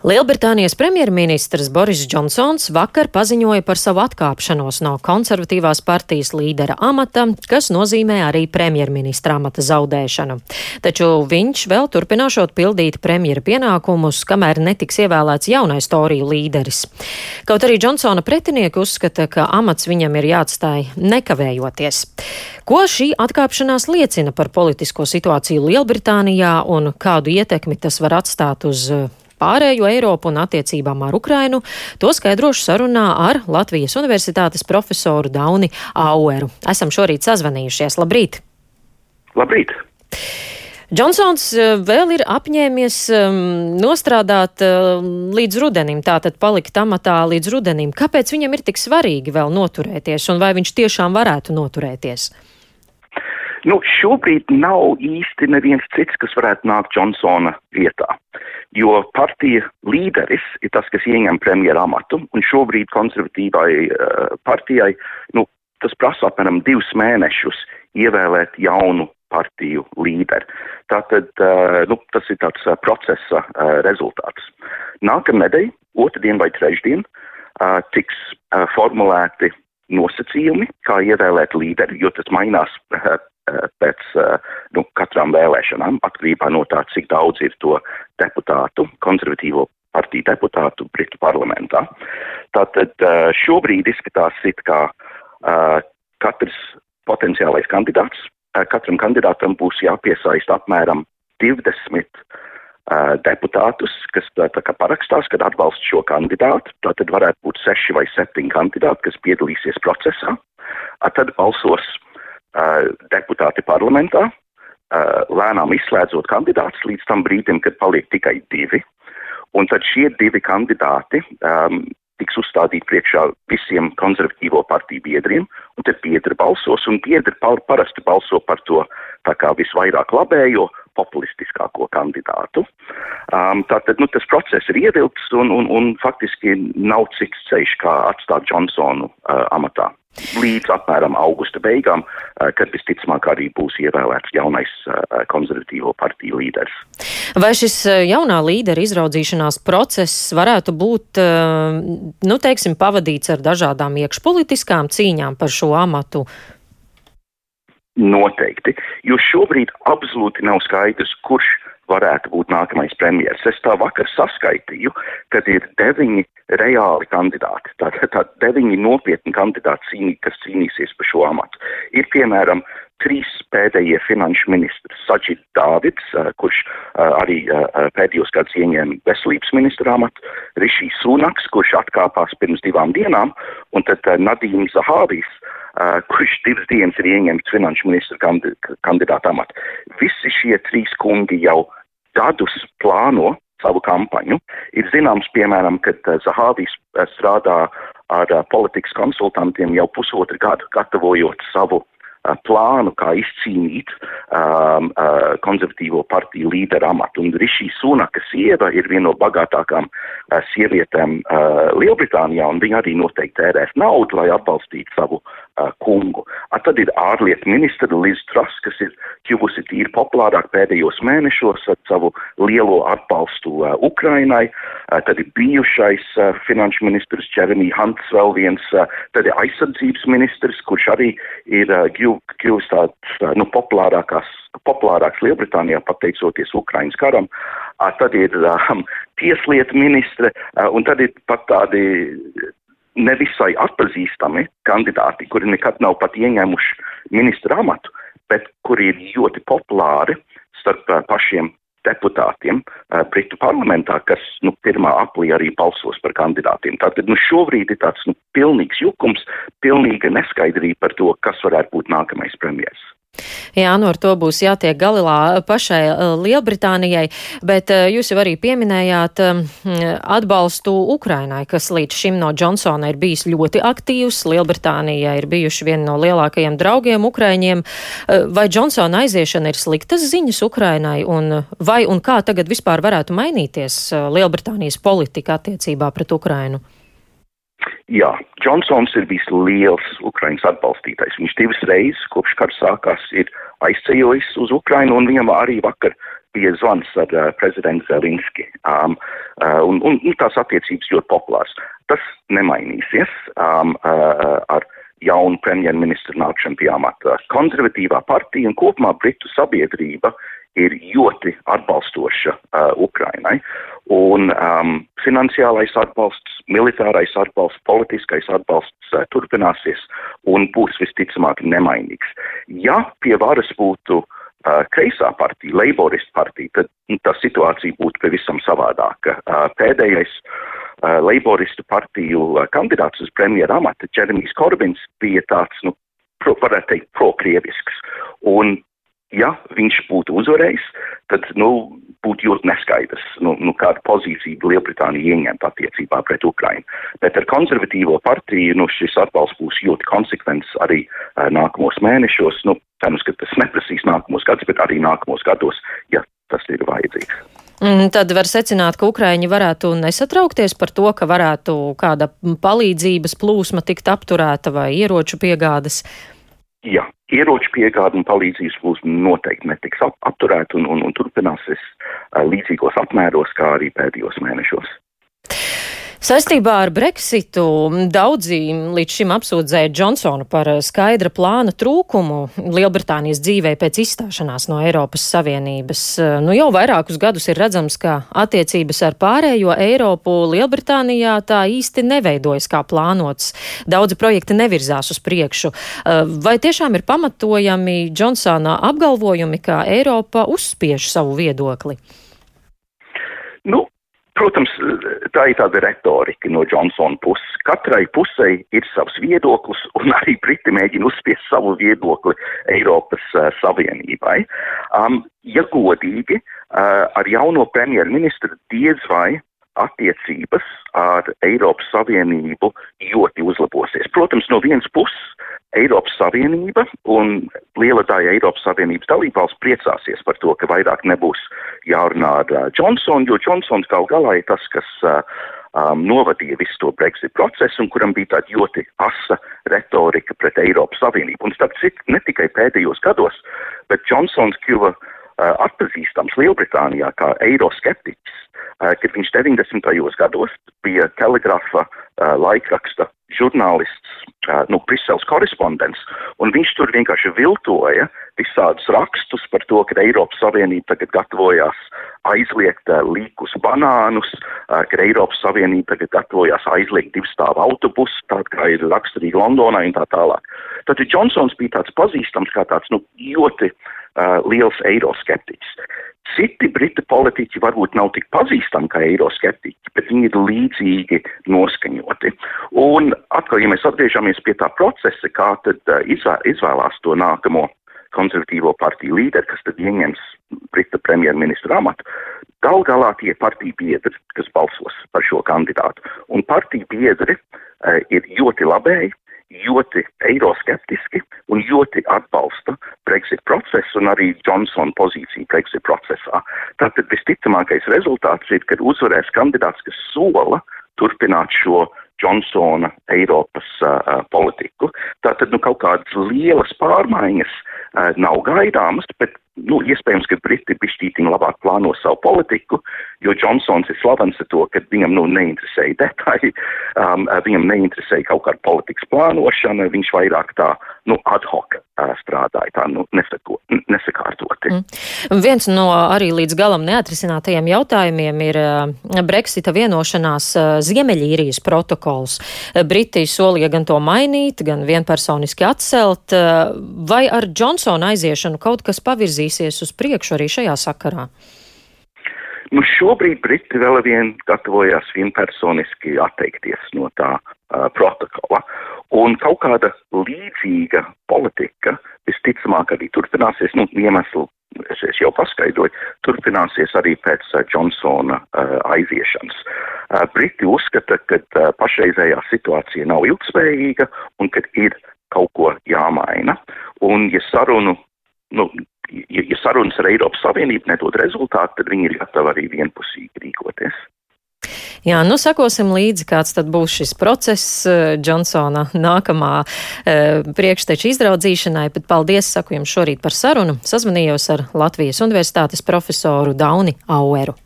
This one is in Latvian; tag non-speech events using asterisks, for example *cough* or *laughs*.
Lielbritānijas premjerministrs Boris Džonsons vakar paziņoja par savu atkāpšanos no konservatīvās partijas līdera amata, kas nozīmē arī premjerministra amata zaudēšanu. Taču viņš vēl turpināšot pildīt premjera pienākumus, kamēr netiks ievēlēts jaunais Toriju līderis. Kaut arī Džonsona pretinieki uzskata, ka amats viņam ir jāatstāj nekavējoties. Ko šī atkāpšanās liecina par politisko situāciju Lielbritānijā un kādu ietekmi tas var atstāt uz pārējo Eiropu un attiecībām ar Ukrainu, to skaidrošu sarunā ar Latvijas Universitātes profesoru Dauni Aueru. Esam šorīt sazvanījušies. Labrīt! Labrīt! Džonsons eh, vēl ir apņēmies um, nostrādāt uh, līdz rudenim, tātad palikt amatā līdz rudenim. Kāpēc viņam ir tik svarīgi vēl noturēties, un vai viņš tiešām varētu noturēties? Nu, šobrīd nav īsti neviens cits, kas varētu nākt Džonsona vietā, jo partija līderis ir tas, kas ieņem premjera amatu, un šobrīd konservatīvai uh, partijai, nu, tas prasa apmēram divus mēnešus ievēlēt jaunu partiju līderi. Tātad, uh, nu, tas ir tāds uh, procesa uh, rezultāts. Nākamnedēļ, otrdien vai trešdien, uh, tiks uh, formulēti nosacījumi, kā ievēlēt līderi, jo tas mainās uh, pēc nu, katrām vēlēšanām, atkarībā no tā, cik daudz ir to deputātu, konservatīvo partiju deputātu Britu parlamentā. Tātad šobrīd izskatās it kā katrs potenciālais kandidāts, katram kandidātam būs jāpiesaist apmēram 20 deputātus, kas tā, tā kā parakstās, kad atbalsta šo kandidātu. Tātad varētu būt seši vai septiņi kandidāti, kas piedalīsies procesā. Tad balsos deputāti parlamentā, lēnām izslēdzot kandidātus līdz tam brīdim, kad paliek tikai divi. Un tad šie divi kandidāti um, tiks uzstādīti priekšā visiem konservatīvo partiju biedriem, un tad biedri balsos, un biedri parasti balso par to tā kā visvairāk labējo, populistiskāko kandidātu. Um, tātad, nu, tas process ir ievilkts, un, un, un faktiski nav cits ceļš, kā atstāt Džonsonu uh, amatā līdz apmēram augusta beigām, eh, kad visticamāk arī būs ievēlēts jaunais eh, konservatīvo partiju līderis. Vai šis eh, jaunā līdera izraudzīšanās process varētu būt, nu, teiksim, pavadīts ar dažādām iekšpolitiskām cīņām par šo amatu? Noteikti, jo šobrīd absolūti nav skaidrs, kurš varētu būt nākamais premjeras. Es tā vakar saskaitīju, kad ir deviņi reāli kandidāti, tātad tā, deviņi nopietni kandidāti, cīnī, kas cīnīsies par šo amatu. Ir piemēram trīs pēdējie finanšu ministri - Saģit Dāvids, kurš arī pēdējos gadus ieņēma veselības ministra amatu, Rišī Sunaks, kurš atkāpās pirms divām dienām, un tad Nadīms Zahāvijs, Uh, kurš divas dienas ir ieņemts finanšu ministra kandidāta amatu. Visi šie trīs kungi jau gadus plāno savu kampaņu. Ir zināms, piemēram, ka uh, Zahāvijs uh, strādā ar politikas konsultantiem jau pusotru gadu, gatavojot savu plānu, kā izcīnīt um, uh, konservatīvo partiju līderu amatu. Un Rišī Sunaka sieva ir viena no bagātākām uh, sievietēm uh, Lielbritānijā, un viņa arī noteikti tērēs naudu, lai atbalstītu savu uh, kungu. A, tad ir ārlietu ministra Liz Truss, kas ir kļuvusi tīri populārāk pēdējos mēnešos ar savu lielo atbalstu uh, Ukrainai. Uh, tad ir bijušais uh, finanšu ministrs Jeremy Hunts, vēl viens, uh, tad ir aizsardzības ministrs, kurš arī ir kļuvis tāds nu, populārākās populārāks Lielbritānijā pateicoties Ukrainas karam, tad ir um, tieslietu ministre, un tad ir pat tādi nevisai atpazīstami kandidāti, kuri nekad nav pat ieņēmuši ministra amatu, bet kuri ir ļoti populāri starp pašiem deputātiem uh, Britu parlamentā, kas nu, pirmā aplī arī balsos par kandidātiem. Tātad nu, šobrīd ir tāds nu, pilnīgs jukums, pilnīga neskaidrība par to, kas varētu būt nākamais premjers. Jā, nu ar to būs jātiek galā pašai eh, Lielbritānijai, bet eh, jūs jau arī pieminējāt eh, atbalstu Ukrainai, kas līdz šim no Džonsona ir bijis ļoti aktīvs. Lielbritānija ir bijuši viena no lielākajiem draugiem Ukraiņiem. Vai Džonsona aiziešana ir sliktas ziņas Ukrainai, un vai un kā tagad vispār varētu mainīties Lielbritānijas politika attiecībā pret Ukrainu? Jā, Džonsons ir bijis liels Ukrainas atbalstītājs. Viņš divas reizes, kopš kara sākās, ir aizceļojis uz Ukrainu, un viņam arī vakar bija zvans ar uh, prezidentu Zelinski, um, uh, un, un, un tās attiecības ļoti populārs. Tas nemainīsies um, uh, ar jaunu premjerministru nākšanu pie amata. Konservatīvā partija un kopumā Britu sabiedrība ir ļoti atbalstoša uh, Ukrainai. Un um, finansiālais atbalsts, militārais atbalsts, politiskais atbalsts uh, turpināsies un būs visticamāk nemainīgs. Ja pie varas būtu uh, kreisā partija, Leiboristu partija, tad nu, tā situācija būtu pavisam savādāka. Uh, pēdējais uh, Leiboristu partiju uh, kandidāts uz premjera amata, Džeremijs Korbins, bija tāds, nu, pro, varētu teikt, prokrievisks. Un ja viņš būtu uzvarējis, tad, nu, būtu ļoti neskaidrs, nu, nu kāda pozīcija Lielbritānija ieņemt attiecībā pret Ukrainu. Bet ar konservatīvo partiju, nu, šis atbalsts būs ļoti konsekvents arī uh, nākamos mēnešos. Nu, cerams, ka tas neprasīs nākamos gadus, bet arī nākamos gados, ja tas ir vajadzīgs. Mm, tad var secināt, ka Ukraiņi varētu nesatraukties par to, ka varētu kāda palīdzības plūsma tikt apturēta vai ieroču piegādes. Jā, ieroču piegāde un palīdzības būs noteikti netiks apturēta un, un, un turpināsies līdzīgos apmēros kā arī pēdējos mēnešos. Saistībā ar Brexitu daudzi līdz šim apsūdzēja Džonsonu par skaidra plāna trūkumu Lielbritānijas dzīvē pēc izstāšanās no Eiropas Savienības. Nu, jau vairākus gadus ir redzams, ka attiecības ar pārējo Eiropu Lielbritānijā tā īsti neveidojas kā plānots. Daudzi projekti nevirzās uz priekšu. Vai tiešām ir pamatojami Džonsona apgalvojumi, ka Eiropa uzspiež savu viedokli? Nu, Protams, tā ir tāda retorika no Džonsona puses. Katrai pusē ir savs viedoklis, un *laughs* arī Briti mēģina uzspiest savu viedokli Eiropas uh, Savienībai. Um, ja godīgi, uh, ar jauno premjerministru diez vai attiecības ar Eiropas Savienību ļoti uzlabosies. Protams, no vienas puses Eiropas Savienība un liela daļa Eiropas Savienības dalībvalsts priecāsies par to, ka vairāk nebūs jārunā ar uh, Johnsonu, jo Johnsons gal galā ir tas, kas uh, um, novadīja visu to Brexit procesu un kuram bija tāda ļoti asa retorika pret Eiropas Savienību. Un starp citu, ne tikai pēdējos gados, bet Johnsons kļuva uh, atpazīstams Lielbritānijā kā eiroskeptiķis kad viņš 90. gados bija telegrafa laikraksta žurnālists, nu, Briseles korespondents, un viņš tur vienkārši viltoja visādus rakstus par to, ka Eiropas Savienība tagad gatavojās aizliegt līkus banānus, ka Eiropas Savienība tagad gatavojās aizliegt divstāvu autobusu, tād kā ir raksturīgi Londonai un tā tālāk. Tad Džonsons bija tāds pazīstams kā tāds, nu, ļoti uh, liels eiroskeptiķis. Citi britu politiķi varbūt nav tik pazīstami kā eiroskeptiķi, bet viņi ir līdzīgi noskaņoti. Un atkal, ja mēs atgriežamies pie tā procesa, kā tad uh, izvēlās to nākamo konservatīvo partiju līderi, kas tad ieņems Brita premjerministra amatu, gal galā tie partiju biedri, kas balsos par šo kandidātu. Un partiju biedri uh, ir ļoti labēji, ļoti eiroskeptiski un ļoti atbalsta Brexit procesu un arī Johnsona pozīciju Brexit procesā. Tātad visticamākais rezultāts ir, kad uzvarēs kandidāts, kas sola turpināt šo Johnsona Eiropas uh, politiku. Tātad nu, kaut kādas lielas pārmaiņas uh, nav gaidāmas, bet nu, iespējams, ka Briti bišķītiņi labāk plāno savu politiku, jo Džonsons ir slavens ar to, ka viņam nu, neinteresēja detaļi, um, viņam neinteresēja kaut kāda politikas plānošana, viņš vairāk tā nu, ad hoc uh, strādāja, tā nu, nesako, nesakārtoti. Mm. Viens no arī līdz galam neatrisinātajiem jautājumiem ir uh, Brexita vienošanās uh, Ziemeļīrijas protokols. Briti solīja gan to mainīt, gan vienpersoniski atcelt, uh, vai ar Džonsona aiziešanu kaut kas pavirzīs virzīsies uz priekšu arī šajā sakarā? Nu, šobrīd Briti vēl vien gatavojās vienpersoniski atteikties no tā uh, protokola, un kaut kāda līdzīga politika visticamāk arī turpināsies, nu, iemeslu es, es jau paskaidroju, turpināsies arī pēc uh, Johnsona uh, aiziešanas. Uh, Briti uzskata, ka uh, pašreizējā situācija nav ilgspējīga un ka ir kaut ko jāmaina. Un, ja sarunu nu, ja, ja sarunas ar Eiropas Savienību nedod rezultātu, tad viņi ir gatavi arī vienpusīgi rīkoties. Jā, nu sakosim līdzi, kāds tad būs šis process Džonsona nākamā e, priekšteča izraudzīšanai, bet paldies saku jums šorīt par sarunu. Sazvanījos ar Latvijas Universitātes profesoru Dauni Aueru.